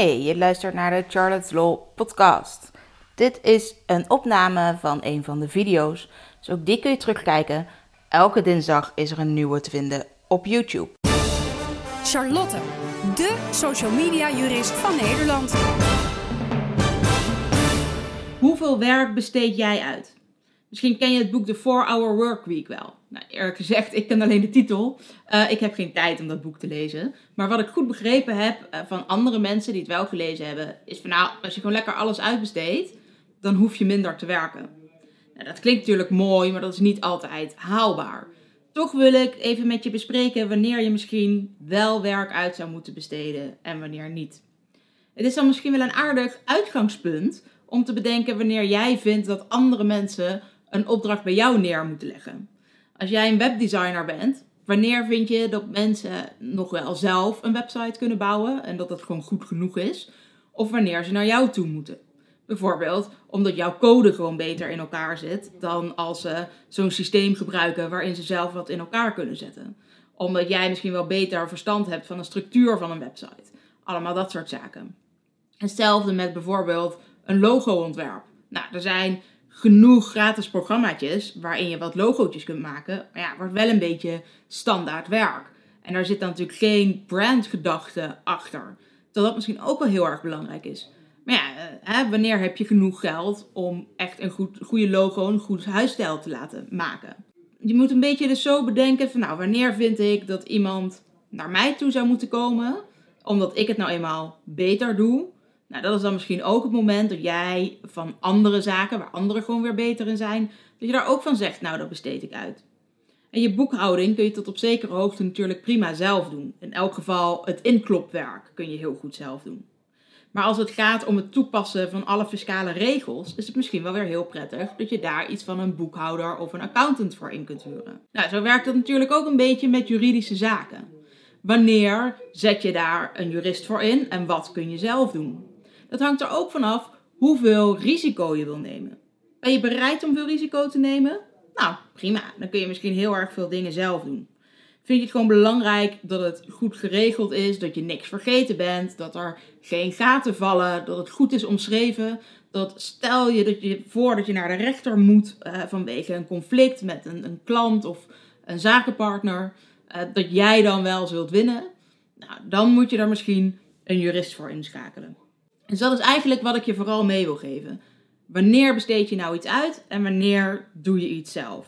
Hey, je luistert naar de Charlotte's Law podcast. Dit is een opname van een van de video's, dus ook die kun je terugkijken. Elke dinsdag is er een nieuwe te vinden op YouTube. Charlotte, de social media jurist van Nederland. Hoeveel werk besteed jij uit? Misschien ken je het boek The 4-Hour Workweek wel. Nou, eerlijk gezegd, ik ken alleen de titel. Uh, ik heb geen tijd om dat boek te lezen. Maar wat ik goed begrepen heb uh, van andere mensen die het wel gelezen hebben, is van nou, als je gewoon lekker alles uitbesteedt, dan hoef je minder te werken. Nou, dat klinkt natuurlijk mooi, maar dat is niet altijd haalbaar. Toch wil ik even met je bespreken wanneer je misschien wel werk uit zou moeten besteden en wanneer niet. Het is dan misschien wel een aardig uitgangspunt om te bedenken wanneer jij vindt dat andere mensen een opdracht bij jou neer moeten leggen. Als jij een webdesigner bent, wanneer vind je dat mensen nog wel zelf een website kunnen bouwen en dat dat gewoon goed genoeg is? Of wanneer ze naar jou toe moeten? Bijvoorbeeld omdat jouw code gewoon beter in elkaar zit dan als ze zo'n systeem gebruiken waarin ze zelf wat in elkaar kunnen zetten. Omdat jij misschien wel beter verstand hebt van de structuur van een website. Allemaal dat soort zaken. Hetzelfde met bijvoorbeeld een logo-ontwerp. Nou, er zijn genoeg gratis programmaatjes waarin je wat logootjes kunt maken. Maar ja, wordt wel een beetje standaard werk. En daar zit dan natuurlijk geen brandgedachte achter. Terwijl dat misschien ook wel heel erg belangrijk is. Maar ja, eh, hè, wanneer heb je genoeg geld om echt een goed, goede logo, een goed huisstijl te laten maken? Je moet een beetje dus zo bedenken van nou, wanneer vind ik dat iemand naar mij toe zou moeten komen, omdat ik het nou eenmaal beter doe. Nou, dat is dan misschien ook het moment dat jij van andere zaken, waar anderen gewoon weer beter in zijn, dat je daar ook van zegt, nou, dat besteed ik uit. En je boekhouding kun je tot op zekere hoogte natuurlijk prima zelf doen. In elk geval het inklopwerk kun je heel goed zelf doen. Maar als het gaat om het toepassen van alle fiscale regels, is het misschien wel weer heel prettig dat je daar iets van een boekhouder of een accountant voor in kunt huren. Nou, zo werkt het natuurlijk ook een beetje met juridische zaken. Wanneer zet je daar een jurist voor in en wat kun je zelf doen? Dat hangt er ook vanaf hoeveel risico je wil nemen. Ben je bereid om veel risico te nemen? Nou, prima. Dan kun je misschien heel erg veel dingen zelf doen. Vind je het gewoon belangrijk dat het goed geregeld is, dat je niks vergeten bent, dat er geen gaten vallen, dat het goed is omschreven, dat stel je dat je voor dat je naar de rechter moet uh, vanwege een conflict met een, een, klant of een zakenpartner, uh, dat jij dan wel zult winnen, nou, dan moet je daar misschien een jurist voor inschakelen. Dus dat is eigenlijk wat ik je vooral mee wil geven. Wanneer besteed je nou iets uit en wanneer doe je iets zelf?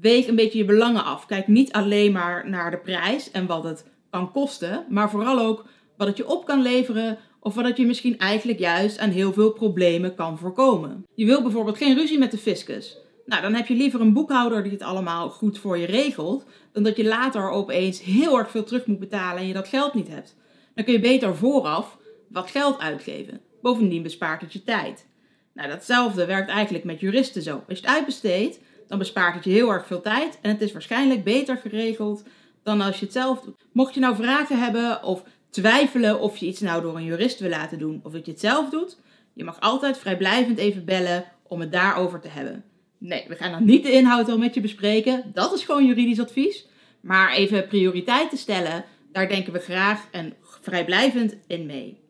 Weeg een beetje je belangen af. Kijk niet alleen maar naar de prijs en wat het kan kosten, maar vooral ook wat het je op kan leveren of wat het je misschien eigenlijk juist aan heel veel problemen kan voorkomen. Je wil bijvoorbeeld geen ruzie met de fiscus. Nou, dan heb je liever een boekhouder die het allemaal goed voor je regelt, dan dat je later opeens heel erg veel terug moet betalen en je dat geld niet hebt. Dan kun je beter vooraf wat geld uitgeven. Bovendien bespaart het je tijd. Nou, datzelfde werkt eigenlijk met juristen zo. Als je het uitbesteedt, dan bespaart het je heel erg veel tijd en het is waarschijnlijk beter geregeld dan als je het zelf doet. Mocht je nou vragen hebben of twijfelen of je iets nou door een jurist wil laten doen of dat je het zelf doet, je mag altijd vrijblijvend even bellen om het daarover te hebben. Nee, we gaan dan niet de inhoud al met je bespreken. Dat is gewoon juridisch advies. Maar even prioriteiten stellen, daar denken we graag en vrijblijvend in mee.